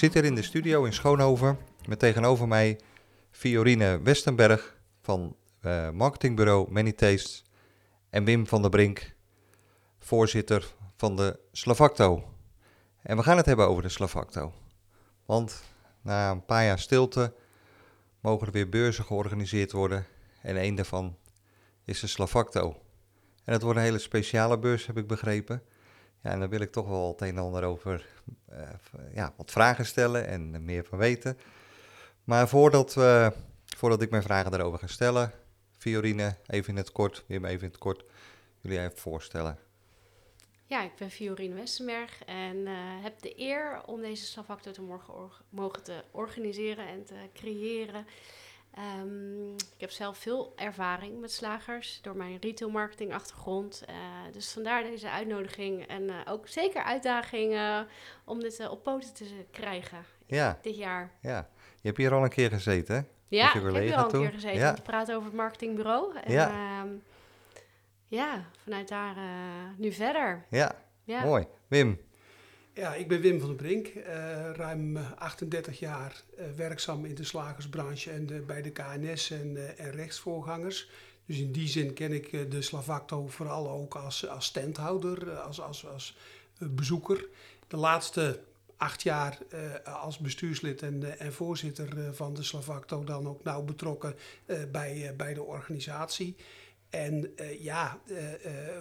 Zit hier in de studio in Schoonhoven met tegenover mij Fiorine Westenberg van eh, marketingbureau Many Tastes en Wim van der Brink, voorzitter van de Slavacto. En we gaan het hebben over de Slavacto. Want na een paar jaar stilte mogen er weer beurzen georganiseerd worden en één daarvan is de Slavacto. En het wordt een hele speciale beurs, heb ik begrepen. Ja, en daar wil ik toch wel het een en ander over uh, ja, wat vragen stellen en meer van weten. Maar voordat, we, voordat ik mijn vragen daarover ga stellen, Fiorine, even in het kort, Wim even in het kort, jullie even voorstellen. Ja, ik ben Fiorine Westenberg en uh, heb de eer om deze Slavacto te mogen te organiseren en te creëren. Um, ik heb zelf veel ervaring met slagers door mijn retail marketing achtergrond. Uh, dus vandaar deze uitnodiging en uh, ook zeker uitdaging uh, om dit op poten te krijgen ja. dit jaar. Ja, je hebt hier al een keer gezeten hè? Ja, ik heb hier al een keer gezeten. Ja. te praten over het marketingbureau. En, ja. Um, ja, vanuit daar nu verder. Ja, ja, mooi. Wim, ja, ik ben Wim van den Brink, uh, ruim 38 jaar uh, werkzaam in de slagersbranche en bij de KNS en, en rechtsvoorgangers. Dus in die zin ken ik de Slavacto vooral ook als, als standhouder, als, als, als bezoeker. De laatste acht jaar als bestuurslid en, en voorzitter van de Slavacto dan ook nauw betrokken bij, bij de organisatie. En uh, ja, uh, uh,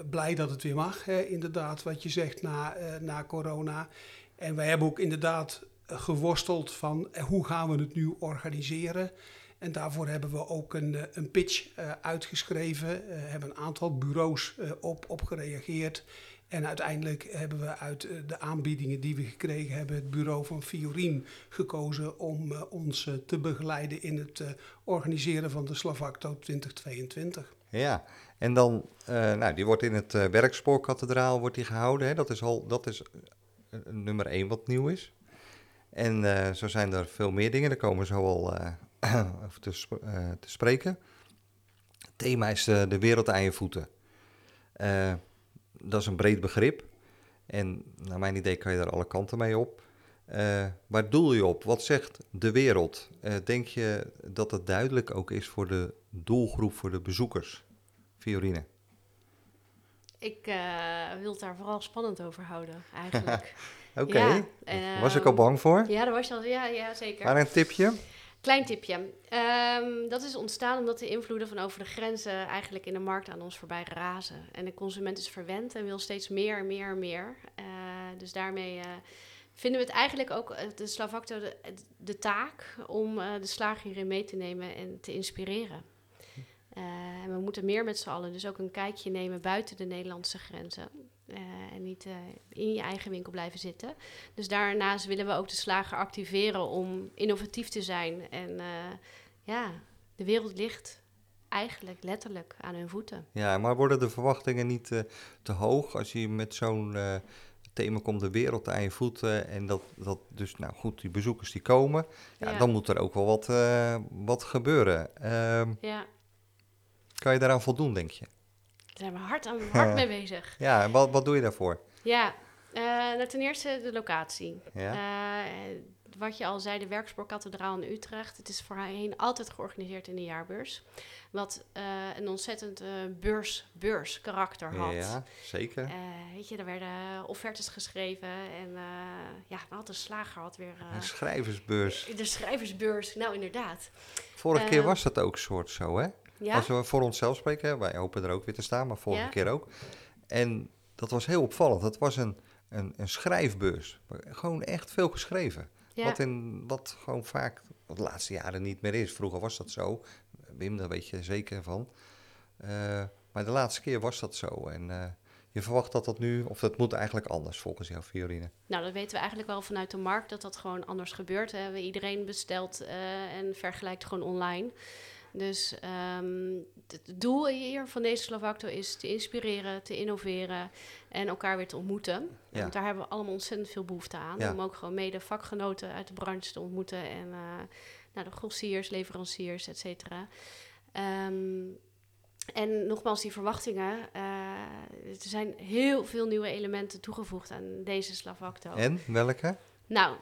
blij dat het weer mag, hè, inderdaad, wat je zegt na, na corona. En wij hebben ook inderdaad geworsteld van hoe gaan we het nu organiseren. En daarvoor hebben we ook een, een pitch uitgeschreven, hebben een aantal bureaus op, op gereageerd. En uiteindelijk hebben we uit de aanbiedingen die we gekregen hebben, het bureau van Fiorien gekozen om ons te begeleiden in het organiseren van de Slavacto 2022. Ja, en dan, uh, nou, die wordt in het uh, Werkspoorkathedraal wordt die gehouden. Hè? Dat is al, dat is uh, nummer één wat nieuw is. En zo zijn er veel meer dingen, daar komen we zo al over te, te, spreken. Het thema is de wereld aan je voeten. dat is een breed begrip. En naar mijn idee kan je daar alle kanten mee op. waar doel je op? Wat zegt de wereld? denk je dat het duidelijk ook is voor de doelgroep voor de bezoekers, Fiorine? Ik uh, wil het daar vooral spannend over houden, eigenlijk. Oké, okay. ja, was ik al bang voor? Ja, dat was je al, ja, ja zeker. Maar een tipje? Klein tipje. Um, dat is ontstaan omdat de invloeden van over de grenzen eigenlijk in de markt aan ons voorbij razen. En de consument is verwend en wil steeds meer, meer, meer. Dus daarmee vinden we het eigenlijk ook, de Slavacto, de, de taak om de slager hierin mee te nemen en te inspireren. Uh, en we moeten meer met z'n allen dus ook een kijkje nemen buiten de Nederlandse grenzen. Uh, en niet uh, in je eigen winkel blijven zitten. Dus daarnaast willen we ook de slager activeren om innovatief te zijn. En ja, de wereld ligt eigenlijk letterlijk aan hun voeten. Ja, maar worden de verwachtingen niet te hoog als je met zo'n thema komt, de wereld aan je voeten. En dat, dat dus, nou goed, die bezoekers die komen. Ja, ja. dan moet er ook wel wat, wat gebeuren. Ehm, ja. Kan je daaraan voldoen, denk je? Daar zijn we hard, aan, hard mee bezig. Ja, en wat, wat doe je daarvoor? Ja, uh, nou, ten eerste de locatie. Ja. Uh, wat je al zei, de Werkspoorkathedraal in Utrecht. Het is voorheen altijd georganiseerd in de jaarbeurs. Wat uh, een ontzettend beurs, beurskarakter had. Ja, zeker. weet je, er werden offertes geschreven en ja, had een slager had weer... een schrijversbeurs. De schrijversbeurs, nou inderdaad. Vorige keer was dat ook soort zo, hè? Ja? Als we voor onszelf spreken, wij hopen er ook weer te staan, maar vorige keer ook. En dat was heel opvallend. Dat was een, een, een schrijfbeurs. Gewoon echt veel geschreven. Wat, in, wat gewoon vaak de laatste jaren niet meer is. Vroeger was dat zo. Wim, daar weet je zeker van. Uh, maar de laatste keer was dat zo. En uh, Je verwacht dat dat nu, of dat moet eigenlijk anders volgens jou, Fiorine? Nou, dat weten we eigenlijk wel vanuit de markt dat dat gewoon anders gebeurt. Hè. We- Iedereen bestelt eh, en vergelijkt gewoon online. Dus ehm, het doel hier van deze Slavacto is te inspireren, te innoveren en elkaar weer te ontmoeten. Ja. Want daar hebben we allemaal ontzettend veel behoefte aan. Ja. Om ook gewoon mede vakgenoten uit de branche te ontmoeten. En eh, nou, de grossiers, leveranciers, et cetera. Ehm, en nogmaals, die verwachtingen. eh, er zijn heel veel nieuwe elementen toegevoegd aan deze Slavacto. En welke? Nou,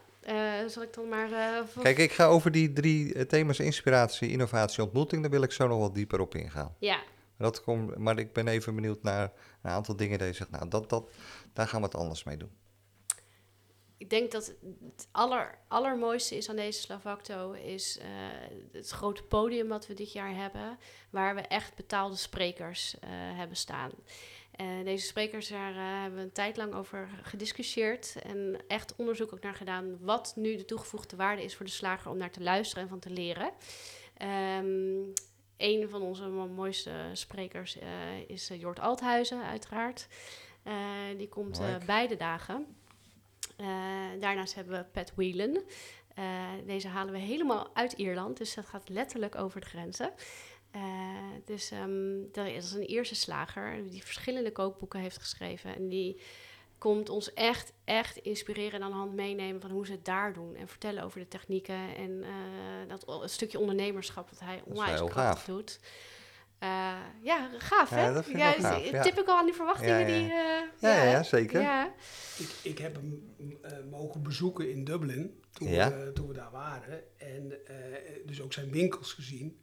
zal ik dan maar... eh, Kijk, ik ga over die drie eh, thema's inspiratie, innovatie, ontmoeting. Daar wil ik zo nog wat dieper op ingaan. Ja, Dat komt, maar ik ben even benieuwd naar een aantal dingen die je zegt, nou, dat, dat, daar gaan we het anders mee doen. ik denk dat het aller, allermooiste is aan deze Slavacto... is eh, het grote podium wat we dit jaar hebben... waar we echt betaalde sprekers eh, hebben staan. Eh, deze sprekers, daar eh, hebben we een tijd lang over gediscussieerd... en echt onderzoek ook naar gedaan... wat nu de toegevoegde waarde is voor de slager om naar te luisteren en van te leren. Ehm een van onze mo- mooiste sprekers eh, is Jort Althuizen, uiteraard. Die komt beide dagen. Daarnaast hebben we Pat Whelan. Deze halen we helemaal uit Ierland, dus dat gaat letterlijk over de grenzen. Eh, dus ehm, dat is een Ierse slager die verschillende kookboeken heeft geschreven. En die komt ons echt, echt inspireren en aan de hand meenemen van hoe ze het daar doen. En vertellen over de technieken en eh, dat een stukje ondernemerschap wat hij onwijs krachtig doet. Eh, ja, gaaf hè? Ja, dat vind ik dus gaaf, ja. al aan die verwachtingen Ja, ja. die... Ja, ja, zeker. Ja. Ik, ik heb hem eh, mogen bezoeken in Dublin toen, Ja. we, toen we daar waren. En eh, dus ook zijn winkels gezien.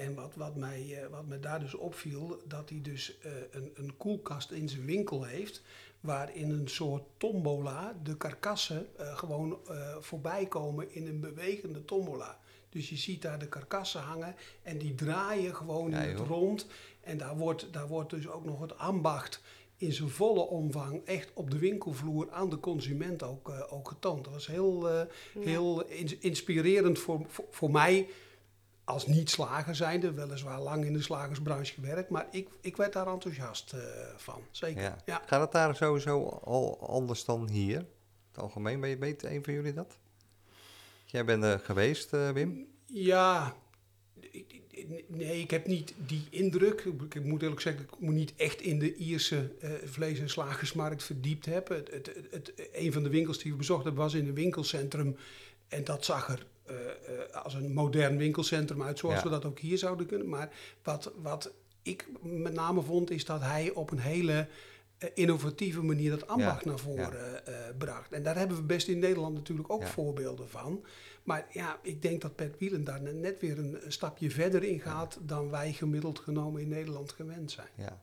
En wat, wat, mij, eh, wat mij daar dus opviel, dat hij dus eh, een, een koelkast in zijn winkel heeft. Waarin een soort tombola de karkassen eh, gewoon eh, voorbij komen in een bewegende tombola. Dus je ziet daar de karkassen hangen en die draaien gewoon Ja, in het joh. rond. En daar wordt, daar wordt dus ook nog het ambacht in zijn volle omvang echt op de winkelvloer aan de consument ook, ook getoond. Dat was heel, eh, heel ins- inspirerend voor, voor, voor mij als niet-slager zijnde. Weliswaar lang in de slagersbranche gewerkt, maar ik, ik werd daar enthousiast eh, van. Zeker. Ja. Ja. Gaat het daar sowieso al anders dan hier? Het algemeen, weet, weet een van jullie dat? Jij bent er geweest, eh, Wim? Ja, nee, ik heb niet die indruk. Ik, moet eerlijk zeggen, ik me niet echt in de Ierse eh, vlees- en slagersmarkt verdiept heb. Het, het, het, het- een van de winkels die we bezocht hebben was in een winkelcentrum. En dat zag er eh, eh, als een modern winkelcentrum uit, zoals Ja. we dat ook hier zouden kunnen. Maar wat, wat ik met name vond, is dat hij op een hele eh, innovatieve manier dat ambacht Ja, naar voren eh, bracht. En daar hebben we best in Nederland natuurlijk ook Ja. voorbeelden van. Maar ja, ik denk dat Pat Wielen daar net- weer een, stapje verder in gaat dan wij gemiddeld genomen in Nederland gewend zijn. Ja.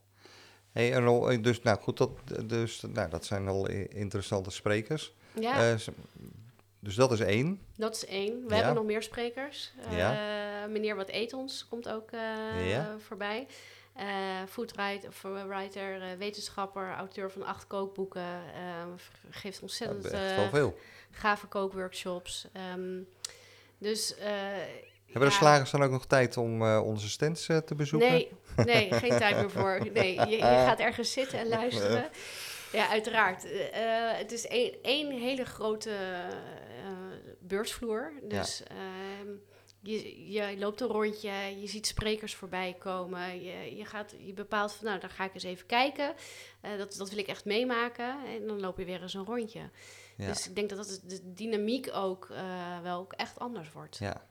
Hey, en al- dus, nou goed, dat, dus, nou, dat zijn al interessante sprekers. Ja, dus dat is één. dat is één. We ja. hebben nog meer sprekers. Eh, Ja. Meneer Wat Eet Ons komt ook eh, Ja. voorbij. Eh foodwriter, eh, wetenschapper, auteur van acht kookboeken. geeft ontzettend veel. gave kookworkshops. Ehm, dus... Hebben de ja. slagers dan ook nog tijd om onze stands te bezoeken? Nee, nee, geen tijd meer voor. Nee, je, je gaat ergens zitten en luisteren. Ja, uiteraard. Het is één, hele grote beursvloer. Dus ehm, je, je loopt een rondje, je ziet sprekers voorbij komen. Je, je, gaat, je bepaalt van, nou, dan ga ik eens even kijken. Eh, dat, dat wil ik echt meemaken. En dan loop je weer eens een rondje. Ja. Dus ik denk dat, dat de dynamiek ook eh, wel ook echt anders wordt. ja.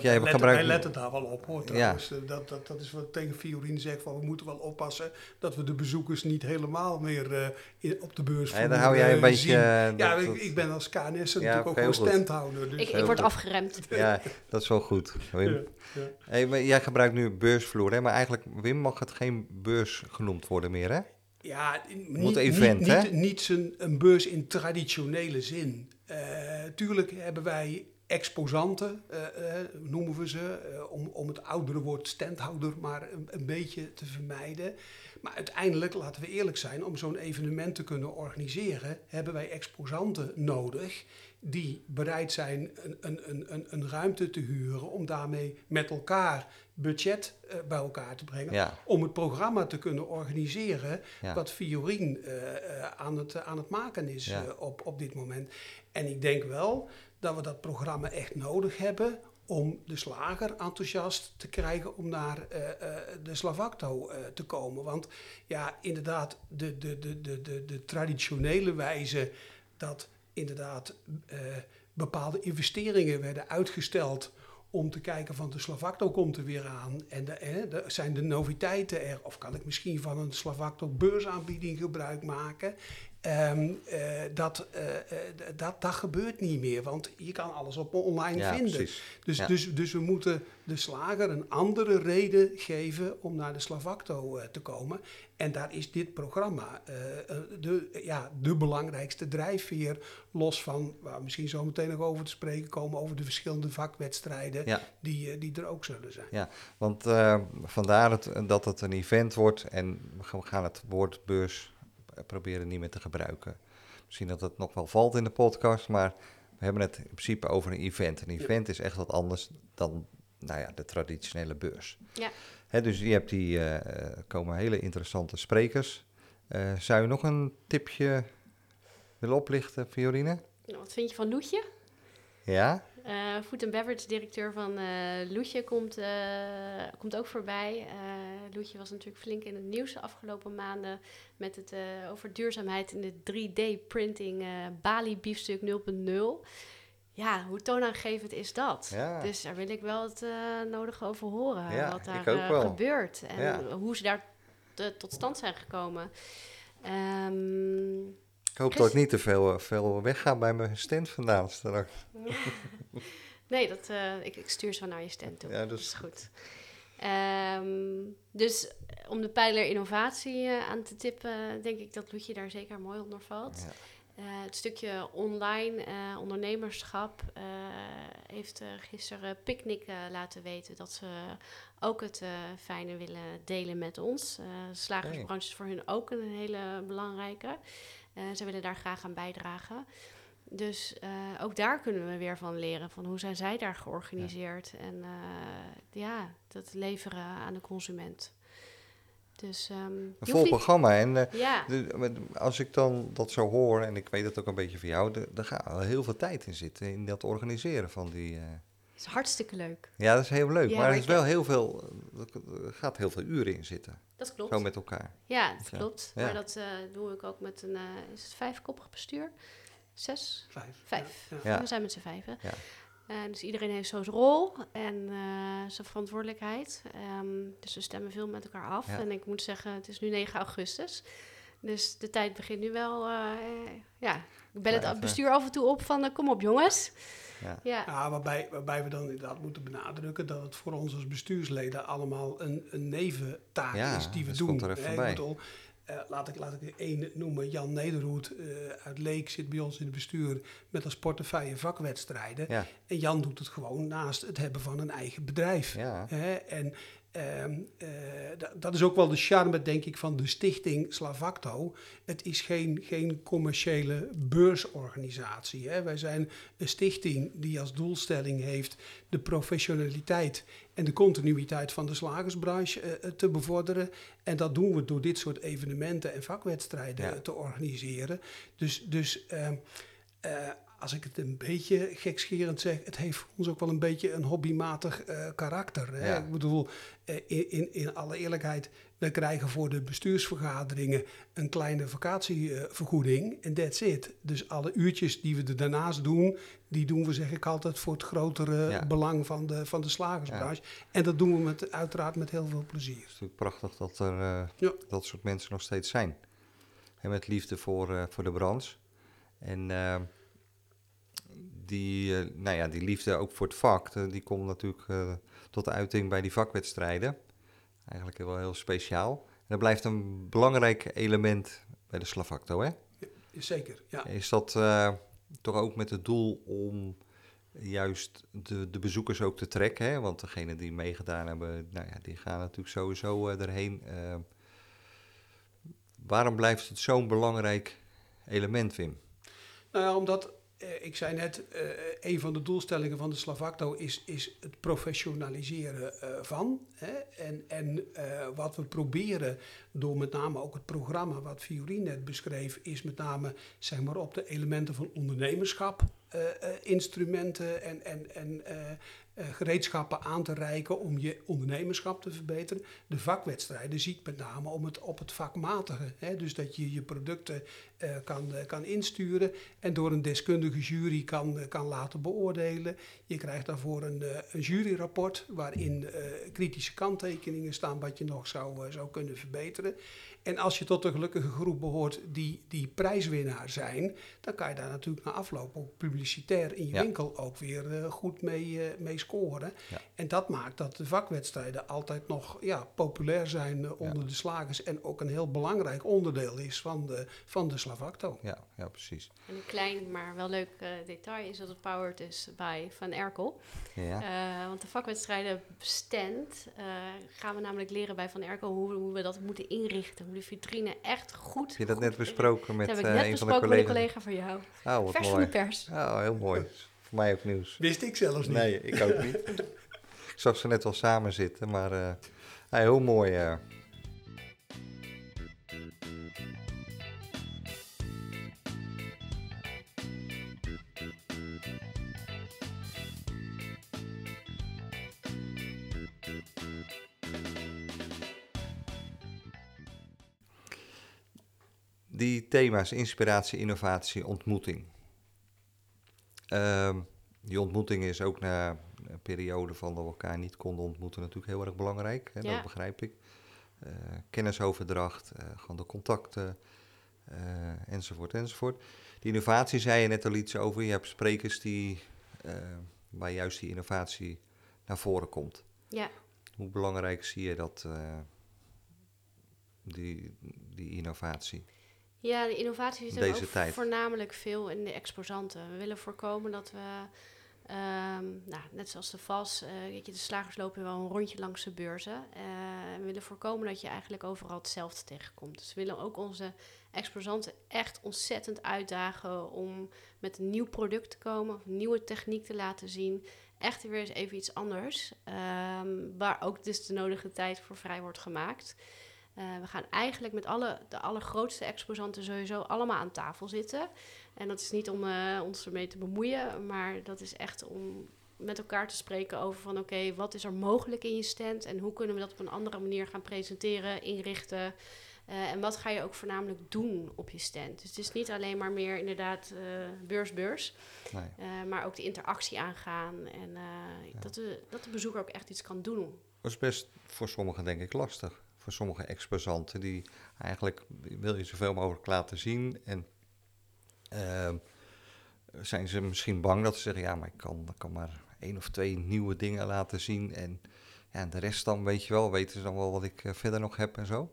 Jij gebruikt... wij letten daar wel op hoor trouwens. Eh, Dat, dat, dat is wat ik tegen Fiorine zeg, van we moeten wel oppassen dat we de bezoekers niet helemaal meer eh, in- op de beurs Ja, daar hou jij een eh, beetje... zien. Ja, dat- ik, ik ben als KNS Ja, natuurlijk ook goed. standhouder. Dus, Ik, word afgeremd. Ja, dat is wel goed. Wim. ja, ja. Hey, maar jij gebruikt nu beursvloer, hè? maar eigenlijk, Wim, mag het geen beurs genoemd worden meer, hè? Ja, moet niet, event, niet, hè? niet, niet zijn, een beurs in traditionele zin. Eh, tuurlijk hebben wij exposanten, eh, eh, noemen we ze, eh, om, om het oudere woord standhouder maar een, een beetje te vermijden. Maar uiteindelijk, laten we eerlijk zijn, om zo'n evenement te kunnen organiseren, hebben wij exposanten nodig die bereid zijn een, een, een, een ruimte te huren om daarmee met elkaar budget uh, bij elkaar te brengen. Ja. Om het programma te kunnen organiseren Ja. wat Fiorien uh, uh, aan, het, aan het maken is Ja. op, op dit moment. En ik denk wel dat we dat programma echt nodig hebben om de slager enthousiast te krijgen om naar uh, uh, de Slavacto uh, te komen. Want ja, inderdaad, de, de, de, de, de, de traditionele wijze dat inderdaad bepaalde investeringen werden uitgesteld om te kijken van de Slavacto komt er weer aan. En eh, de, zijn de noviteiten er? Of kan ik misschien van een Slavacto beursaanbieding gebruik maken? Um, uh, dat, uh, dat, dat gebeurt niet meer, want je kan alles op online ja, vinden. Precies. Dus, Ja. dus, dus we moeten de slager een andere reden geven om naar de Slavacto uh, te komen. En daar is dit programma de, ja, de belangrijkste drijfveer. Los van, waar we misschien zo meteen nog over te spreken komen, over de verschillende vakwedstrijden Ja. die, die er ook zullen zijn. Ja, want vandaar het, dat het een event wordt en we gaan het woord beurs proberen niet meer te gebruiken. Misschien dat het nog wel valt in de podcast, maar we hebben het in principe over een event. Een event is echt wat anders dan nou ja, de traditionele beurs. Ja. Hè, dus je hebt die, uh, komen hele interessante sprekers. Uh, zou je nog een tipje willen oplichten, Fiorine? Nou, wat vind je van Loetje? Ja? Uh, food and beverage directeur van uh, Loetje komt, uh, komt ook voorbij. Loetje was natuurlijk flink in het nieuws de afgelopen maanden met het over duurzaamheid in de 3D-printing Bali biefstuk 0.0. Ja, hoe toonaangevend is dat? Ja. Dus daar wil ik wel het nodig over horen. Ja, wat daar gebeurt en Ja. hoe ze daar tot stand zijn gekomen. Um, ik hoop dat ik niet te veel, veel wegga bij mijn stand vandaan straks. nee, dat, uh, ik, ik, stuur ze naar je stand toe. Ja, dat is goed. Um, dus om de pijler innovatie uh, aan te tippen, denk ik dat Loetje daar zeker mooi onder valt. Ja. Uh, het stukje online uh, ondernemerschap uh, heeft gisteren Picnic laten weten dat ze ook het fijne willen delen met ons. slagersbranche is voor hun ook een hele belangrijke. Ze willen daar graag aan bijdragen. Dus uh, ook daar kunnen we weer van leren. Van hoe zijn zij daar georganiseerd? Ja. En uh, ja, dat leveren aan de consument. Dus, um, een vol niet... programma. En uh, ja. de, als ik dan dat zo hoor, en ik weet het ook een beetje van jou, er gaat heel veel tijd in zitten in dat organiseren van die. Is hartstikke leuk. Ja, dat is heel leuk. Ja, maar er is wel heel veel, er gaat heel veel uren in zitten. Dat klopt. Zo met elkaar. Ja, dat Ja. klopt. Ja. Maar dat uh, doe ik ook met een, uh, is het vijfkoppig bestuur? Zes? Vijf. Vijf. Ja. Ja. We zijn met z'n vijven. Ja. Uh, dus iedereen heeft zo zijn rol en uh, zijn verantwoordelijkheid. Um, dus we stemmen veel met elkaar af. Ja. En ik moet zeggen, het is nu 9 augustus. Dus de tijd begint nu wel. Uh, ja, ik bel Ja, het bestuur af en toe op van: uh, kom op, jongens. Ja. Ja, Ja, waarbij, waarbij we dan inderdaad moeten benadrukken dat het voor ons als bestuursleden allemaal een, een neventaak Ja, is die we dat doen. er bij. bedoel, eh, laat, ik, laat ik er één noemen. Jan Nederhoed eh, uit Leek zit bij ons in het bestuur met als portefeuille vakwedstrijden. Ja. En Jan doet het gewoon naast het hebben van een eigen bedrijf. Hè, en ehm, eh, da- dat is ook wel de charme, denk ik, van de stichting Slavacto. Het is geen, geen commerciële beursorganisatie. Hè. Wij zijn een stichting die als doelstelling heeft de professionaliteit en de continuïteit van de slagersbranche eh, te bevorderen. En dat doen we door dit soort evenementen en vakwedstrijden Ja. eh, te organiseren. Dus, dus ehm, eh, als ik het een beetje gekscherend zeg, het heeft voor ons ook wel een beetje een hobbymatig eh, karakter. Hè? Ja. Ik bedoel, eh, in, in, in alle eerlijkheid, we krijgen voor de bestuursvergaderingen een kleine vakantievergoeding en that's it. Dus alle uurtjes die we er daarnaast doen, die doen we zeg ik altijd voor het grotere Ja. belang van de, van de slagersbranche. En dat doen we met, uiteraard met heel veel plezier. Het is natuurlijk prachtig dat er eh, dat soort mensen nog steeds zijn. En met liefde voor, eh, voor de branche. En eh, die, eh, nou ja, die liefde ook voor het vak, eh, die komt natuurlijk eh, tot uiting bij die vakwedstrijden. Eigenlijk wel heel speciaal. En dat blijft een belangrijk element bij de Slavacto, hè? Zeker, ja. Is dat toch ook met het doel om juist de, de bezoekers ook te trekken? Hè? Want degenen die meegedaan hebben, nou ja, die gaan natuurlijk sowieso erheen. Waarom blijft het zo'n belangrijk element, Wim? Nou ja, omdat ik zei net, eh, een van de doelstellingen van de Slavacto is, is het professionaliseren eh, van. En, en eh, wat we proberen door met name ook het programma wat Fiorine net beschreef, is met name zeg maar, op de elementen van ondernemerschap eh, eh, instrumenten en, en, en eh, eh, gereedschappen aan te reiken om je ondernemerschap te verbeteren. De vakwedstrijden zie ik met name om het, op het vakmatige. Hè? Dus dat je je producten eh, kan, eh, kan insturen en door een deskundige jury kan, eh, kan laten beoordelen. Je krijgt daarvoor een, eh, een juryrapport waarin eh, kritische kanttekeningen staan wat je nog zou, eh, zou kunnen verbeteren. En als je tot de gelukkige groep behoort die, die prijswinnaar zijn, dan kan je daar natuurlijk na afloop ook publicitair in je Ja. winkel ook weer eh, goed mee, eh, mee scoren. Ja. En dat maakt dat de vakwedstrijden altijd nog ja, populair zijn eh, onder de slagers en ook een heel belangrijk onderdeel is van de, van de Slavacto. Ja, ja, precies. En een klein, maar wel leuk eh, detail is dat het powered is bij Van Erkel. Ja. Eh, want de vakwedstrijden stand eh, gaan we namelijk leren bij Van Erkel hoe, hoe we dat moeten inrichten. De vitrine echt goed... Heb je dat goed net besproken met Dat heb eh, ik net een van de besproken met een collega's? collega van jou. Oh, wat Vers van de pers. Oh, heel mooi. Voor mij ook nieuws. Wist ik zelfs niet. Nee, ik ook niet. ik zag ze net wel samen zitten, maar eh, ja, heel mooi. eh. Die thema's inspiratie, innovatie, ontmoeting. Ehm, die ontmoeting is ook na een periode van dat we elkaar niet konden ontmoeten natuurlijk heel erg belangrijk. Hè, Ja. Dat begrijp ik. Eh, kennisoverdracht, eh, gewoon de contacten, eh, enzovoort, enzovoort. Die innovatie zei je net al iets over. Je hebt sprekers die, waar juist die innovatie naar voren komt. Ja, Hoe belangrijk zie je dat, die, die innovatie? Ja, de innovatie zit er Deze ook tijd. voornamelijk veel in de exposanten. We willen voorkomen dat we, ehm, nou, net zoals de VAS, eh, weet je, de slagers lopen wel een rondje langs de beurzen. Eh, we willen voorkomen dat je eigenlijk overal hetzelfde tegenkomt. Dus we willen ook onze exposanten echt ontzettend uitdagen om met een nieuw product te komen, of een nieuwe techniek te laten zien. Echt weer eens even iets anders, ehm, waar ook dus de nodige tijd voor vrij wordt gemaakt. Eh, we gaan eigenlijk met alle, de allergrootste exposanten sowieso allemaal aan tafel zitten. En dat is niet om eh, ons ermee te bemoeien, maar dat is echt om met elkaar te spreken over van oké, wat is er mogelijk in je stand en hoe kunnen we dat op een andere manier gaan presenteren, inrichten. Eh, en wat ga je ook voornamelijk doen op je stand? Dus het is niet alleen maar meer inderdaad eh, beurs, beurs, Nee. maar ook de interactie aangaan en dat, de, dat de bezoeker ook echt iets kan doen. Dat is best voor sommigen denk ik lastig. Voor sommige exposanten die eigenlijk wil je zoveel mogelijk laten zien. En ehm, zijn ze misschien bang dat ze zeggen, ja, maar ik kan, ik kan maar één of twee nieuwe dingen laten zien. En ja, en de rest dan, weet je wel, weten ze dan wel wat ik eh, verder nog heb en zo.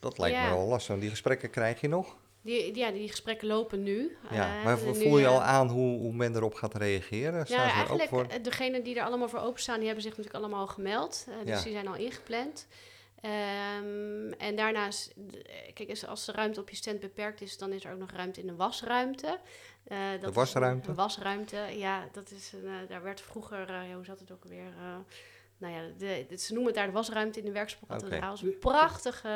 Dat lijkt me wel lastig. Die gesprekken krijg je nog. Die, ja, die gesprekken lopen nu. Ja, Eh, maar voel je al eh, aan hoe, hoe men erop gaat reageren? Staan Ja, er eigenlijk, degenen die er allemaal voor openstaan, die hebben zich natuurlijk allemaal al gemeld. Dus Ja. die zijn al ingepland. Ehm, en daarnaast, kijk, als- als de ruimte op je stand beperkt is, dan is er ook nog ruimte in de wasruimte. Eh, dat is wasruimte? Een, een wasruimte, ja, dat is een, eh, daar werd vroeger, eh, ja, hoe zat het ook alweer? eh, nou ja, de, de- ze noemen het daar de wasruimte in de werkspoorkathedraal. Oké. Dat is een prachtige...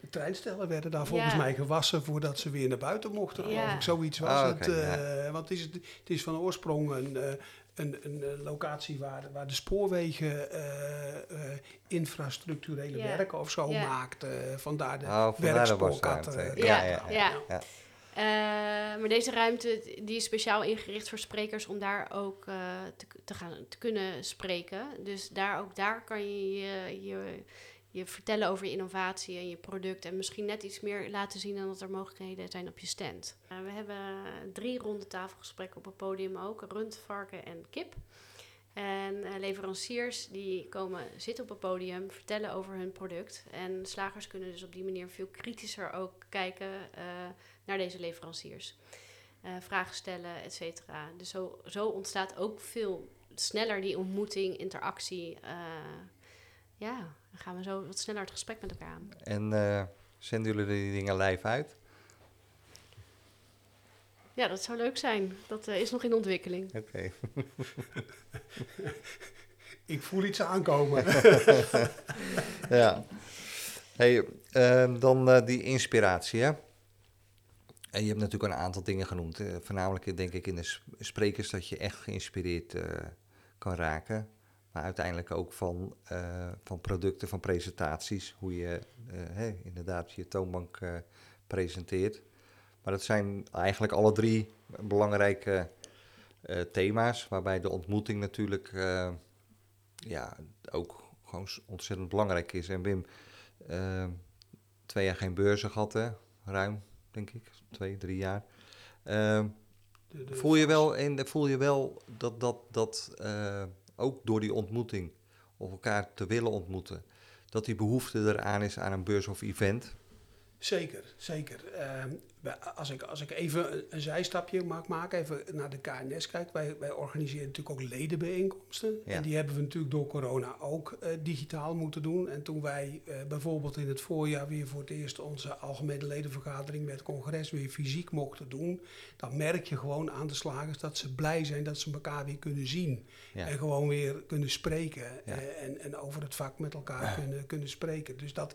De treinstellen werden daar volgens Ja. mij gewassen voordat ze weer naar buiten mochten, geloof Ja. ik. Zoiets was Ah, het. eh, Want het is, het is van oorsprong een, eh, een, een eh, locatie waar, waar de spoorwegen eh, eh, infrastructurele Ja. werken of zo Ja. maakt. vandaar de Oh. Ja, ja, ja. ja. Eh, maar deze ruimte die is speciaal ingericht voor sprekers om daar ook eh, te, te, gaan, te kunnen spreken. Dus daar, ook daar kan je je, je je vertellen over je innovatie en je product. En misschien net iets meer laten zien dan dat er mogelijkheden zijn op je stand. Eh, we hebben drie ronde tafelgesprekken op het podium ook. Rund, varken en kip. En eh, leveranciers die komen zitten op het podium, vertellen over hun product. En slagers kunnen dus op die manier veel kritischer ook kijken eh, naar deze leveranciers. Vragen stellen, et cetera. Dus zo, zo ontstaat ook veel sneller die ontmoeting, interactie. Ja, dan gaan we zo wat sneller het gesprek met elkaar aan. En eh, zenden jullie die dingen live uit? Ja, dat zou leuk zijn. Dat eh, is nog in ontwikkeling. Oké. Ik voel iets aankomen. ja. Hey, ehm, dan eh, die inspiratie, hè? En je hebt natuurlijk een aantal dingen genoemd. voornamelijk denk ik in de sprekers dat je echt geïnspireerd eh, kan raken. Maar uiteindelijk ook van, eh, van producten, van presentaties. Hoe je eh, inderdaad je toonbank eh, presenteert. Maar dat zijn eigenlijk alle drie belangrijke thema's. Waarbij de ontmoeting natuurlijk ja, ook gewoon ontzettend belangrijk is. En Wim, twee jaar geen beurzen gehad, hè? ruim, denk ik. Twee, drie jaar. De- de- voel, je wel, en voel je wel dat, dat, dat ook door die ontmoeting, of elkaar te willen ontmoeten, dat die behoefte eraan is aan een beurs of event? Zeker, zeker. Ehm, als, ik, als ik even een, zijstapje mag maken, even naar de KNS kijk. Wij, wij organiseren natuurlijk ook ledenbijeenkomsten. Ja. En die hebben we natuurlijk door corona ook eh, digitaal moeten doen. En toen wij eh, bijvoorbeeld in het voorjaar weer voor het eerst onze algemene ledenvergadering met congres weer fysiek mochten doen. Dan merk je gewoon aan de slagers dat ze blij zijn dat ze elkaar weer kunnen zien. Ja. En gewoon weer kunnen spreken. Ja. eh, en, en over het vak met elkaar kunnen, kunnen spreken. Dus dat,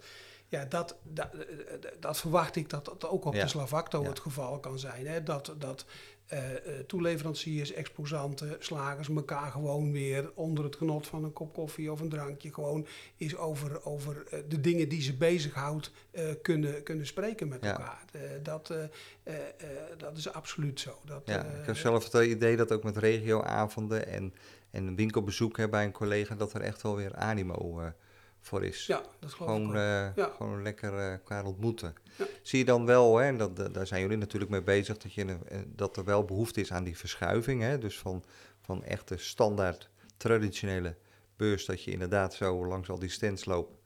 ja, dat, dat, eh, dat verwacht ik dat dat ook op Ja. de Slavacto Ja. het geval kan zijn. Hè? Dat, dat eh, eh, toeleveranciers, exposanten, slagers elkaar gewoon weer onder het genot van een kop koffie of een drankje gewoon eens over, over eh, de dingen die ze bezighoudt eh, kunnen, kunnen spreken met Ja. elkaar. Eh, dat, eh, eh, eh, dat is absoluut zo. Dat, Ja, eh, ik heb zelf het idee dat ook met regioavonden en, en winkelbezoek hè, bij een collega, dat er echt wel weer animo eh, voor is. ja, dat geloof ik Gewoon, eh, Ja. gewoon lekker eh, elkaar ontmoeten. Ja. Zie je dan wel, hè, en dat, daar zijn jullie natuurlijk mee bezig, dat, je, eh, dat er wel behoefte is aan die verschuiving. Hè? Dus van, van echte standaard traditionele beurs, dat je inderdaad zo langs al die stands loopt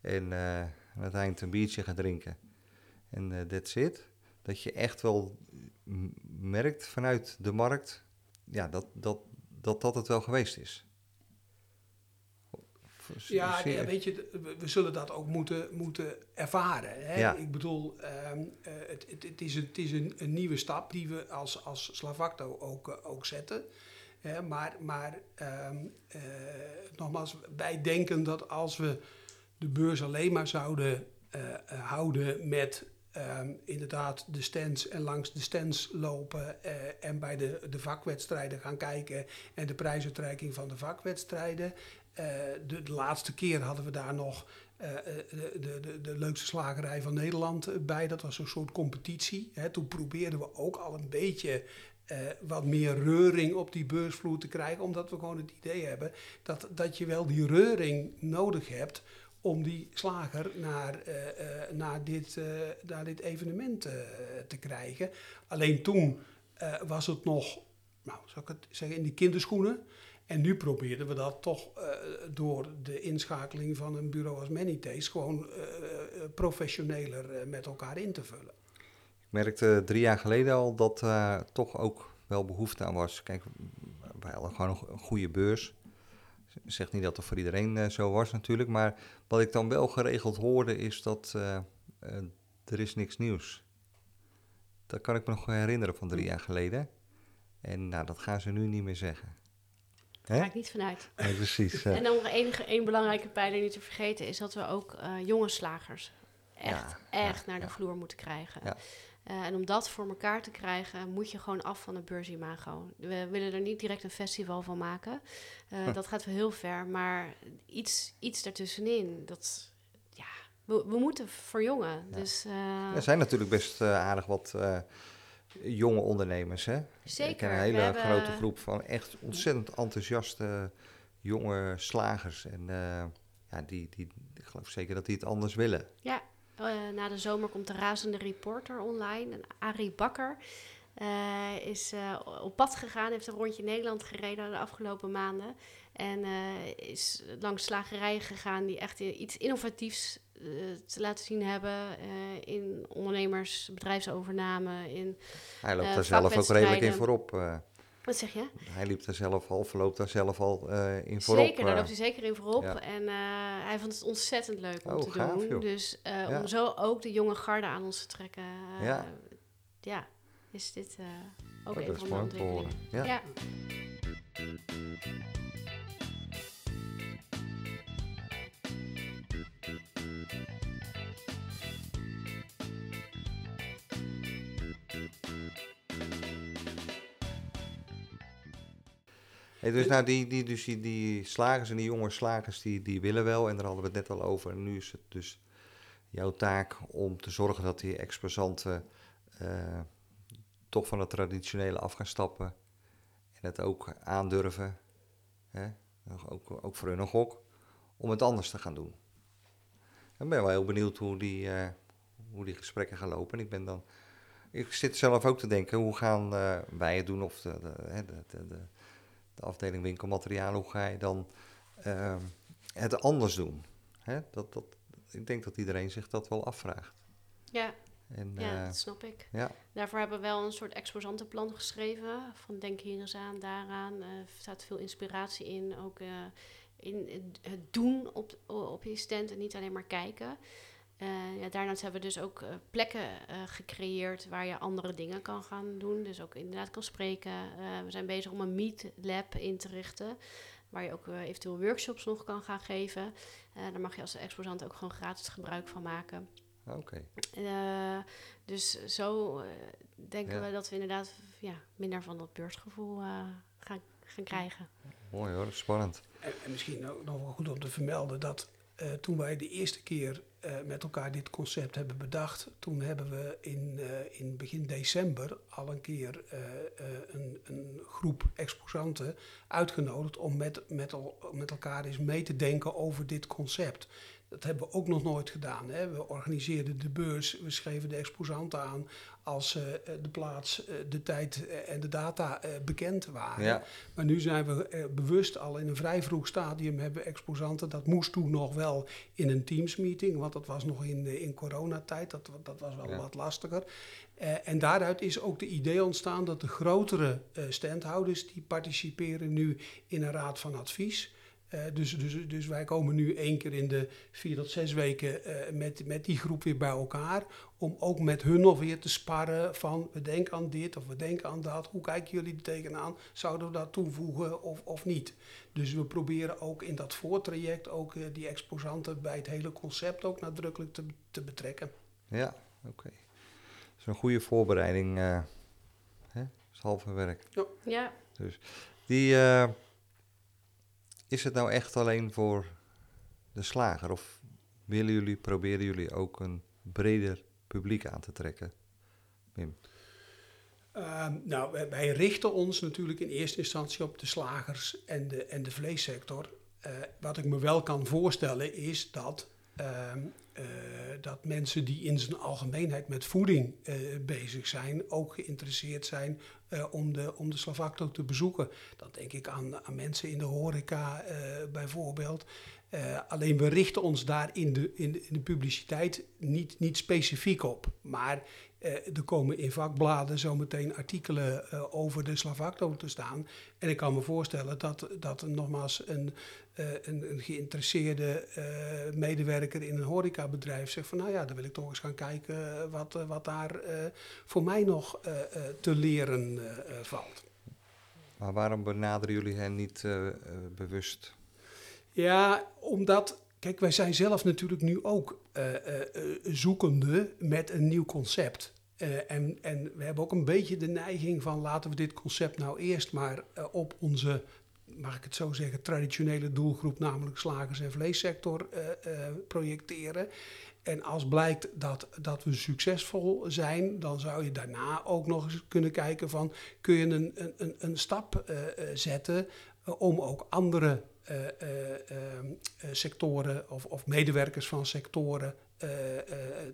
en eh, aan het eind een biertje gaat drinken. En that's it. Dat je echt wel merkt vanuit de markt ja, dat, dat, dat dat het wel geweest is. Ja, nee, weet je, we, zullen dat ook moeten, moeten ervaren. Hè? Ja. Ik bedoel, ehm, eh, het, het, het is, een, het is een, een nieuwe stap die we als, als Slavacto ook, eh, ook zetten. Hè? Maar, maar ehm, eh, nogmaals, wij denken dat als we de beurs alleen maar zouden houden met ehm, inderdaad de stands en langs de stands lopen en bij de, de vakwedstrijden gaan kijken en de prijsuitreiking van de vakwedstrijden. Eh, de, de laatste keer hadden we daar nog eh, eh, de, de, de, de leukste slagerij van Nederland bij. Dat was een soort competitie. Hè. Toen probeerden we ook al een beetje wat meer reuring op die beursvloer te krijgen. Omdat we gewoon het idee hebben dat, dat je wel die reuring nodig hebt om die slager naar, naar, dit, naar dit evenement te krijgen. Alleen toen was het nog, nou, zou ik het zeggen, in die kinderschoenen. En nu probeerden we dat toch eh, door de inschakeling van een bureau als Manytaste gewoon eh, eh, professioneler met elkaar in te vullen. Ik merkte drie jaar geleden al dat daar toch ook wel behoefte aan was. Kijk, wij hadden gewoon een go- een goede beurs. Ik zeg niet dat het voor iedereen zo was natuurlijk, maar wat ik dan wel geregeld hoorde is dat er is niks nieuws. Dat kan ik me nog herinneren van drie jaar geleden. En nou, dat gaan ze nu niet meer zeggen. Daar ga ik niet vanuit. Nee, precies. En dan nog enige, één belangrijke pijler niet te vergeten is dat we ook eh, jonge slagers echt, Ja, echt ja, naar de ja. vloer moeten krijgen. Ja. Eh, en om dat voor elkaar te krijgen, moet je gewoon af van het beursimago. We willen er niet direct een festival van maken. Eh, Dat gaat wel heel ver, maar iets, iets daartussenin, dat, ja, we, we moeten verjongen. Ja. Dus Er zijn natuurlijk best aardig wat jonge ondernemers, hè? zeker. Ik ken een hele hebben- grote groep van echt ontzettend enthousiaste jonge slagers. En eh, ja, die, die, ik geloof zeker dat die het anders willen. Ja, eh, na de zomer komt de razende reporter online. En Arie Bakker eh, is op pad gegaan, heeft een rondje Nederland gereden de afgelopen maanden. En is langs slagerijen gegaan die echt iets innovatiefs te laten zien hebben. eh, in ondernemers, bedrijfsovername, in... Hij loopt Eh, daar zelf ook redelijk in voorop. eh. Wat zeg je? hij liep daar zelf al, verloopt daar zelf al eh, in voorop. Zeker, daar eh. loopt hij zeker in voorop. ja. En eh, hij vond het ontzettend leuk om Oh, te gaaf, doen. joh. Dus eh, Ja. om zo ook de jonge garde aan ons te trekken. eh, Ja. ja. is dit ook Oh, een van de ontwikkelingen. Ja. Dus nou, die, die, dus die, slagers en die jonge slagers, die, die willen wel. En daar hadden we het net al over. En nu is het dus jouw taak om te zorgen dat die exposanten eh, toch van het traditionele af gaan stappen. En het ook aandurven. Hè? Ook, ook voor hun een gok. Om het anders te gaan doen. Ik ben wel heel benieuwd hoe die, eh, hoe die gesprekken gaan lopen. En ik ben dan... Ik zit zelf ook te denken, hoe gaan eh, wij het doen? Of de, de, de, de afdeling winkelmaterialen, hoe ga je dan ehm, het anders doen? Hè? Dat, dat, ik denk dat iedereen zich dat wel afvraagt. Ja, En, ja, eh, dat snap ik. ja, Daarvoor hebben we wel een soort exposantenplan geschreven. Van denk hier eens aan, daaraan. Eh, Er staat veel inspiratie in. Ook eh, in het- het doen op, op je stand en niet alleen maar kijken. Eh, ja, daarnaast hebben we dus ook eh, plekken eh, gecreëerd waar je andere dingen kan gaan doen. Dus ook inderdaad kan spreken. Eh, we zijn bezig om een meet lab in te richten. Waar je ook eventueel workshops nog kan gaan geven. Eh daar mag je als exposant ook gewoon gratis gebruik van maken. oké. Eh, dus zo denken Ja. we dat we inderdaad ja, minder van dat beursgevoel eh, gaan, gaan krijgen. Mooi hoor, spannend. En, en misschien ook nog wel goed om te vermelden dat eh, toen wij de eerste keer eh, met elkaar dit concept hebben bedacht, toen hebben we in, eh, in begin december al een keer eh, een, een groep exposanten uitgenodigd om met, met, met elkaar eens mee te denken over dit concept. Dat hebben we ook nog nooit gedaan. Hè. We organiseerden de beurs, we schreven de exposanten aan als eh, de plaats, eh, de tijd eh, en de data eh, bekend waren. Ja, Maar nu zijn we eh, bewust al in een vrij vroeg stadium hebben exposanten. Dat moest toen nog wel in een Teams-meeting, want dat was nog in, eh, in coronatijd. Dat, dat was wel Ja. wat lastiger. Eh, en daaruit is ook de idee ontstaan dat de grotere eh, standhouders... die participeren nu in een raad van advies... Eh, dus, dus, dus wij komen nu één keer in de vier tot zes weken eh, met, met die groep weer bij elkaar. Om ook met hun nog weer te sparren van we denken aan dit of we denken aan dat. Hoe kijken jullie er tegenaan? Zouden we dat toevoegen of, of niet? Dus we proberen ook in dat voortraject ook eh, die exposanten bij het hele concept ook nadrukkelijk te, te betrekken. ja, oké. Dat is een goede voorbereiding. eh hè? Dat is halve werk. Ja, Die, eh, is het nou echt alleen voor de slager? Of willen jullie, proberen jullie ook een breder publiek aan te trekken? Wim? Ehm, nou, wij, richten ons natuurlijk in eerste instantie op de slagers en de, en de vleessector. Eh, wat ik me wel kan voorstellen is dat, ehm, eh, dat mensen die in zijn algemeenheid met voeding eh, bezig zijn, ook geïnteresseerd zijn eh, om, de, om de Slavacto te bezoeken. Dan denk ik aan, aan mensen in de horeca eh, bijvoorbeeld. Eh, alleen we richten ons daar in de, in de, in de publiciteit niet, niet specifiek op. Maar er komen in vakbladen zometeen artikelen eh, over de Slavacto te staan. En ik kan me voorstellen dat, dat nogmaals een, eh, een, een geïnteresseerde eh, medewerker in een horecabedrijf zegt van nou ja, dan wil ik toch eens gaan kijken eh, wat, eh, wat daar eh, voor mij nog eh, eh, te leren eh, eh, valt. Maar waarom benaderen jullie hen niet eh, eh, bewust? Ja, omdat, kijk, wij zijn zelf natuurlijk nu ook eh, eh, eh, zoekende met een nieuw concept. En, en we hebben ook een beetje de neiging van laten we dit concept nou eerst maar op onze, mag ik het zo zeggen, traditionele doelgroep, namelijk slagers- en vleessector, projecteren. En als blijkt dat, dat we succesvol zijn, dan zou je daarna ook nog eens kunnen kijken van kun je een, een, een, stap zetten om ook andere eh, eh, ehm, eh, sectoren of, of medewerkers van sectoren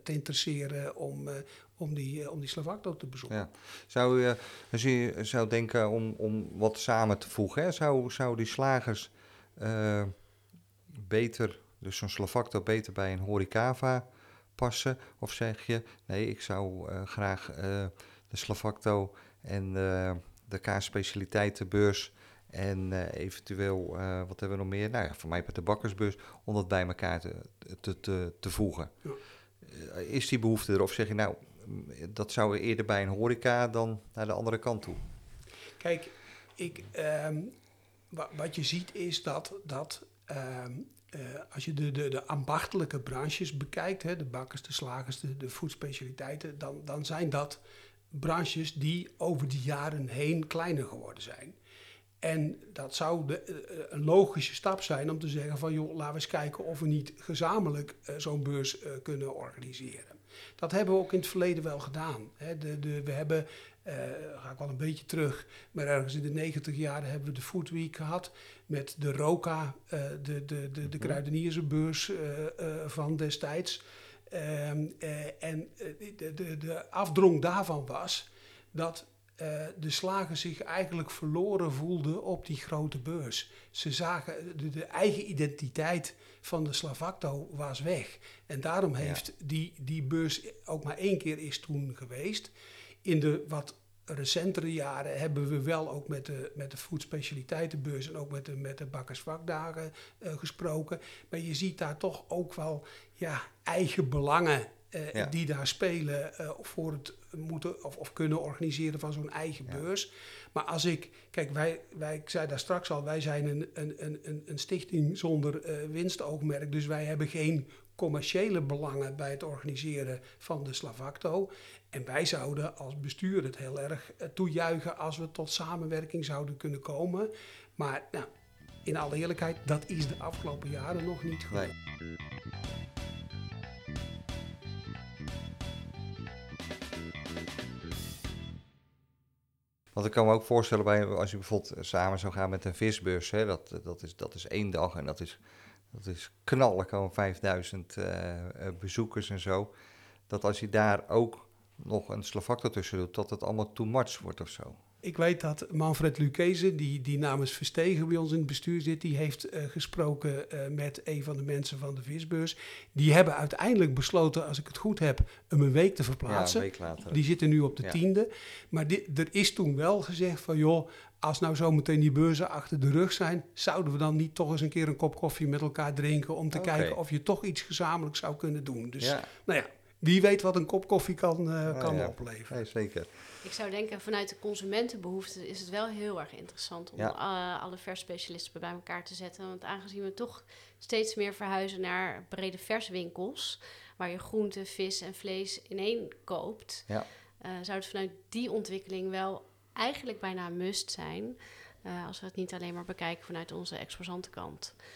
te interesseren om, om die, om die Slavacto te bezoeken. Ja. Zou je, als zou denken om, om wat samen te voegen, hè? Zou, zou die slagers beter, dus zo'n Slavacto beter bij een horecava passen? Of zeg je, nee, ik zou graag de Slavacto en de kaasspecialiteitenbeurs en eh, eventueel, eh, wat hebben we nog meer? Nou ja, voor mij met de bakkersbeurs, om dat bij elkaar te, te, te, te voegen. Ja. Eh, Is die behoefte er? Of zeg je nou, dat zou eerder bij een horeca dan naar de andere kant toe. Kijk, ik, ehm, wa- wat je ziet is dat, dat ehm, eh, als je de, de, de ambachtelijke branches bekijkt, hè, de bakkers, de slagers, de, de voedselspecialiteiten, dan, dan zijn dat branches die over de jaren heen kleiner geworden zijn. En dat zou de, eh, een logische stap zijn om te zeggen van joh, laten we eens kijken of we niet gezamenlijk eh, zo'n beurs eh, kunnen organiseren. Dat hebben we ook in het verleden wel gedaan. Hè. De, de, we hebben, eh, ga ik wel een beetje terug, maar ergens in de negentig jaren hebben we de Food Week gehad met de Roca, eh, de, de, de, de kruideniersbeurs eh, eh, van destijds. Ehm, eh, en eh, de, de, de afdrong daarvan was dat eh, de slager zich eigenlijk verloren voelde op die grote beurs. Ze zagen de, de eigen identiteit van de Slavacto was weg. En daarom heeft die, die beurs ook maar één keer is toen geweest. In de wat recentere jaren hebben we wel ook met de, met de voedspecialiteitenbeurs en ook met de, met de bakkersvakdagen eh, gesproken. Maar je ziet daar toch ook wel ja, eigen belangen eh, Ja. die daar spelen eh, voor het moeten of, of kunnen organiseren van zo'n eigen Ja. beurs. Maar als ik, kijk, wij, wij, ik zei daar straks al, wij zijn een, een, een, een- stichting zonder eh, winstoogmerk. Dus wij hebben geen commerciële belangen bij het organiseren van de Slavacto. En wij zouden als bestuur het heel erg toejuichen als we tot samenwerking zouden kunnen komen. Maar nou, in alle eerlijkheid, dat is de afgelopen jaren nog niet gebeurd. Nee. Want ik kan me ook voorstellen, bij, als je bijvoorbeeld samen zou gaan met een visbeurs, hè, dat, dat, is, dat is één dag en dat is, dat is knallen, komen 5000 eh, eh, bezoekers en zo. Dat als je daar ook nog een Slavacto tussen doet, dat het allemaal too much wordt of zo. Ik weet dat Manfred Lucchese, die, die namens Verstegen bij ons in het bestuur zit, die heeft eh, gesproken eh, met een van de mensen van de visbeurs. Die hebben uiteindelijk besloten, als ik het goed heb, hem een week te Ja, verplaatsen. een week later. Die zitten nu op de Ja. tiende. Maar di- er is toen wel gezegd van joh, als nou zometeen die beurzen achter de rug zijn, zouden we dan niet toch eens een keer een kop koffie met elkaar drinken om te kijken of je toch iets gezamenlijk zou kunnen doen. Dus ja, nou ja, wie weet wat een kop koffie kan, eh, kan ja. opleveren. nee, zeker. Ik zou denken, vanuit de consumentenbehoefte is het wel heel erg interessant om Ja. eh, alle versspecialisten bij elkaar te zetten. Want aangezien we toch steeds meer verhuizen naar brede verswinkels, waar je groente, vis en vlees in één koopt, Ja. eh, zou het vanuit die ontwikkeling wel eigenlijk bijna een must zijn. eh, als we het niet alleen maar bekijken vanuit onze exposantenkant. Daar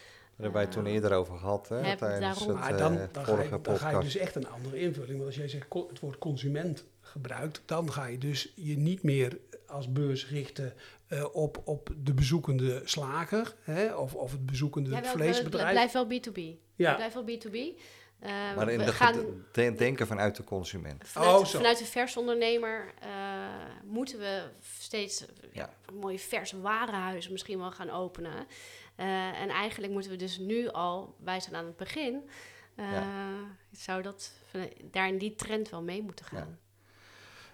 hebben wij het toen eerder over gehad, hè, Heb- tijdens daarom. het Maar eh, dan, dan, ga je, dan ga je dus echt een andere invulling. Want als jij zegt het woord consument gebruikt, dan ga je dus je niet meer als beurs richten eh, op, op de bezoekende slager hè, of, of het bezoekende Ja, wel, het vleesbedrijf. blijft wel B2B. Ja. Het blijft wel B2B. Eh, Maar in we de gaan, de- denken vanuit de consument. Vanuit, Oh, zo. vanuit de versondernemer eh moeten we steeds Ja. mooie vers warenhuizen misschien wel gaan openen. Eh, en eigenlijk moeten we dus nu al, wij zijn aan het begin, eh, zou dat daar in die trend wel mee moeten gaan.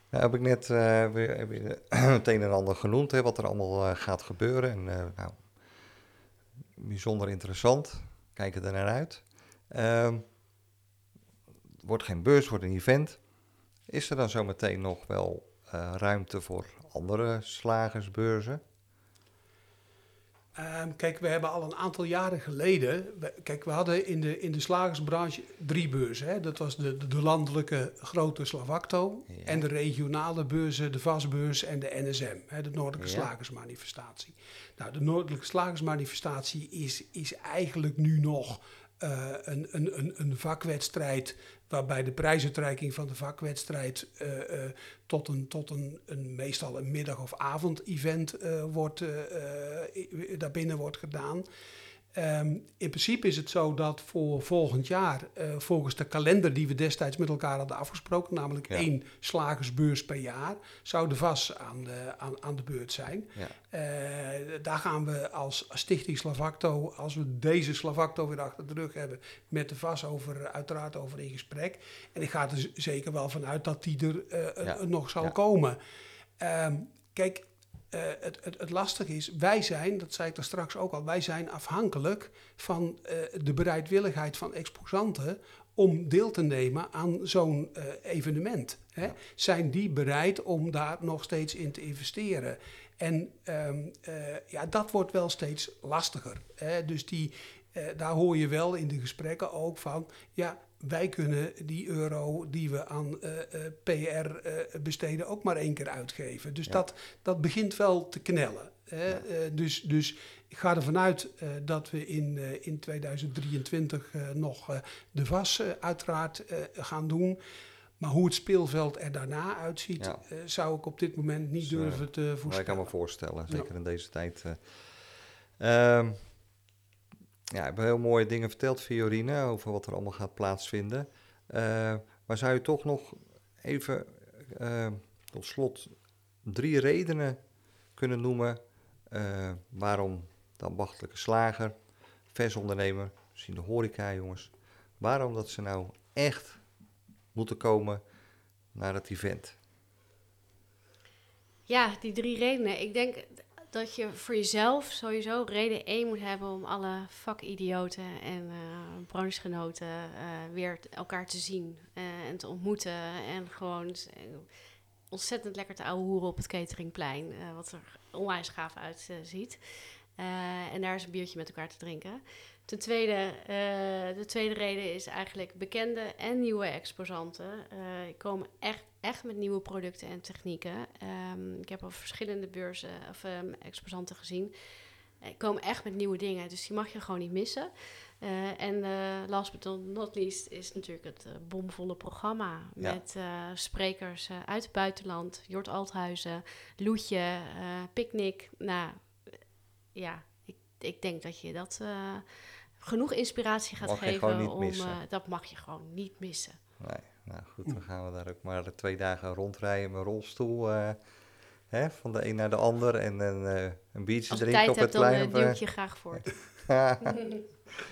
Nou, heb ik net eh, weer het een en ander genoemd, hè, wat er allemaal gaat gebeuren. En eh, nou, bijzonder interessant. Kijken er naar uit. Ehm, wordt geen beurs, wordt een event. Is er dan zometeen nog wel eh, ruimte voor andere slagersbeurzen? Ehm, kijk, we hebben al een aantal jaren geleden. we- kijk, we hadden in de, in de slagersbranche drie beurzen. Hè? Dat was de, de, de landelijke grote Slavacto. Ja. En de regionale beurzen, de Vasbeurs en de NSM, hè? de Noordelijke Ja. Slagersmanifestatie. Nou, de Noordelijke Slagersmanifestatie is, is eigenlijk nu nog eh, een, een, een, een vakwedstrijd. Waarbij de prijsuitreiking van de vakwedstrijd eh, eh, tot, een, tot een, een meestal een middag- of avond-event eh, wordt, daarbinnen wordt gedaan. Ehm, in principe is het zo dat voor volgend jaar, eh, volgens de kalender die we destijds met elkaar hadden afgesproken, namelijk Ja. één slagersbeurs per jaar, zou de VAS aan de, aan, aan de beurt zijn. Ja. Eh, daar gaan we als Stichting Slavacto, als we deze Slavacto weer achter de rug hebben, met de VAS over, uiteraard over in gesprek. En ik ga er zeker wel vanuit dat die er eh, Ja. nog zal komen. Ehm, kijk, eh, het, het, het lastige is, wij zijn, dat zei ik er straks ook al, wij zijn afhankelijk van eh, de bereidwilligheid van exposanten om deel te nemen aan zo'n eh, evenement. Hè? Zijn die bereid om daar nog steeds in te investeren? En ehm, eh, ja, dat wordt wel steeds lastiger. Hè? Dus die, daar hoor je wel in de gesprekken ook van, ja, wij kunnen die euro die we aan eh, eh, PR eh, besteden ook maar één keer uitgeven. Dus Ja. dat, dat begint wel te knellen. Hè? Ja. Dus, dus ik ga ervan uit dat we in, in 2023 eh, nog de VAS eh, uiteraard gaan doen. Maar hoe het speelveld er daarna uitziet, Ja. zou ik op dit moment niet Dus, durven te Maar ik kan voorspellen. me voorstellen, zeker in deze tijd. eh. Ja, ik heb heel mooie dingen verteld, Fiorine, over wat er allemaal gaat plaatsvinden. Eh, maar zou je toch nog even eh, tot slot drie redenen kunnen noemen eh, waarom de ambachtelijke slager, versondernemer, misschien de horeca jongens, waarom dat ze nou echt moeten komen naar het event? Ja, die drie redenen. Ik denk dat je voor jezelf sowieso reden één moet hebben om alle vakidioten en eh, weer elkaar te zien eh, en te ontmoeten. En gewoon ontzettend lekker te ouwe hoeren op het cateringplein, wat er onwijs gaaf uitziet. En daar is een biertje met elkaar te drinken. Ten tweede, de tweede reden is eigenlijk bekende en nieuwe exposanten komen echt, echt met nieuwe producten en technieken. Ehm, ik heb al verschillende beurzen of ehm, exposanten gezien. Eh, komen echt met nieuwe dingen, dus die mag je gewoon niet missen. Eh, en eh, last but not least is natuurlijk het eh, bomvolle programma. Ja. Met sprekers uit het buitenland. Jort Althuizen, Loetje, Picnic. Nou, ja, ik, ik denk dat je dat genoeg inspiratie gaat Mag geven. om, dat mag je gewoon niet missen. Nee, nou goed, dan gaan we daar ook maar twee dagen rondrijden met rolstoel. eh, hè, van de een naar de ander en een, eh, een biertje Als je drinken tijd op het hebt, dan plein. uh, of, eh, duw ik je graag voor.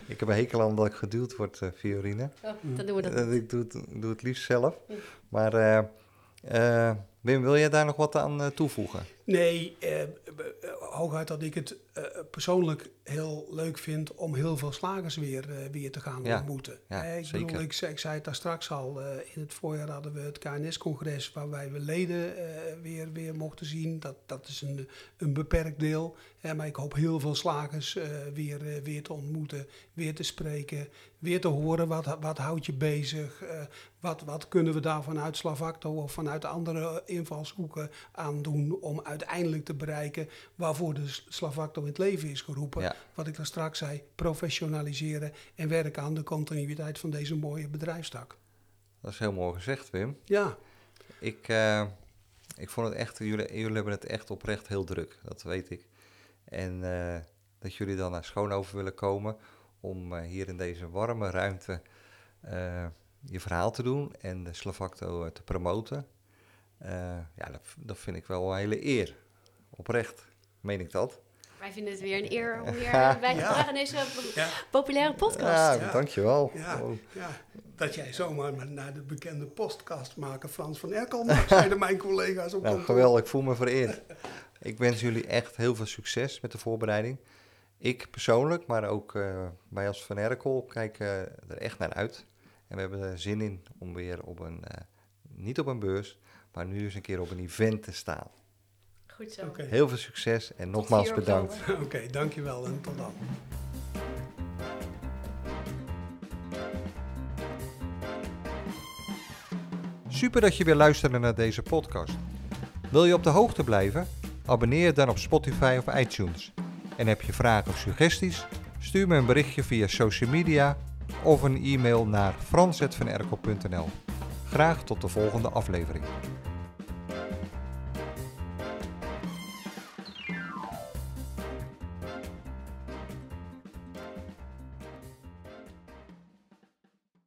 ik heb een hekel aan dat ik geduwd word, eh Fiorine. dan doen we dat. Eh, ik doe het, doe het liefst zelf. Hm. Maar eh, eh, Wim, wil jij daar nog wat aan eh, toevoegen? Nee, eh, eh, hooguit dat ik het eh, persoonlijk heel leuk vind om heel veel slagers weer, eh, weer te gaan Ja, ontmoeten. ja, Eh, ik, zeker. bedoel, ik, zei- ik zei het daar straks al, eh, in het voorjaar hadden we het KNS-congres waarbij we leden eh, weer, weer mochten zien. Dat, dat is een, een beperkt deel. Maar ik hoop heel veel slagers eh, weer, weer te ontmoeten, weer te spreken, weer te horen wat, wat houdt je bezig. eh, wat, wat kunnen we daar vanuit Slavacto of vanuit andere invalshoeken aan doen om uiteindelijk te bereiken waarvoor de Slavacto in het leven is geroepen. Ja. Wat ik daar straks zei, professionaliseren en werken aan de continuïteit van deze mooie bedrijfstak. Dat is heel mooi gezegd, Wim. Ja, Ik, eh, ik vond het echt, jullie, jullie hebben het echt oprecht heel druk, dat weet ik. En eh, dat jullie dan naar Schoonhoven willen komen om eh, hier in deze warme ruimte je verhaal te doen en de Slavacto te promoten. Eh, ja, dat, dat vind ik wel een hele eer. Oprecht, meen ik dat. Wij vinden het weer een eer om weer bij te dragen aan deze ja, populaire podcast. Ja, Ja. dankjewel. ja, Oh, ja. Dat jij zomaar maar naar de bekende podcast maken Frans van Erkel mag, zeiden mijn collega's op Nou, geweldig, ik voel me vereerd. Ik wens jullie echt heel veel succes met de voorbereiding. Ik persoonlijk, maar ook eh, wij als Van Erkel kijken er echt naar uit. En we hebben er zin in om weer op een, eh, niet op een beurs, maar nu eens een keer op een event te staan. Goed zo. Heel veel succes en nogmaals 4 bedankt. Oké, dankjewel en tot dan. Super dat je weer luisterde naar deze podcast. Wil je op de hoogte blijven? Abonneer je dan op Spotify of iTunes. En heb je vragen of suggesties? Stuur me een berichtje via social media of een e-mail naar frans.vanerkel.nl. Graag tot de volgende aflevering.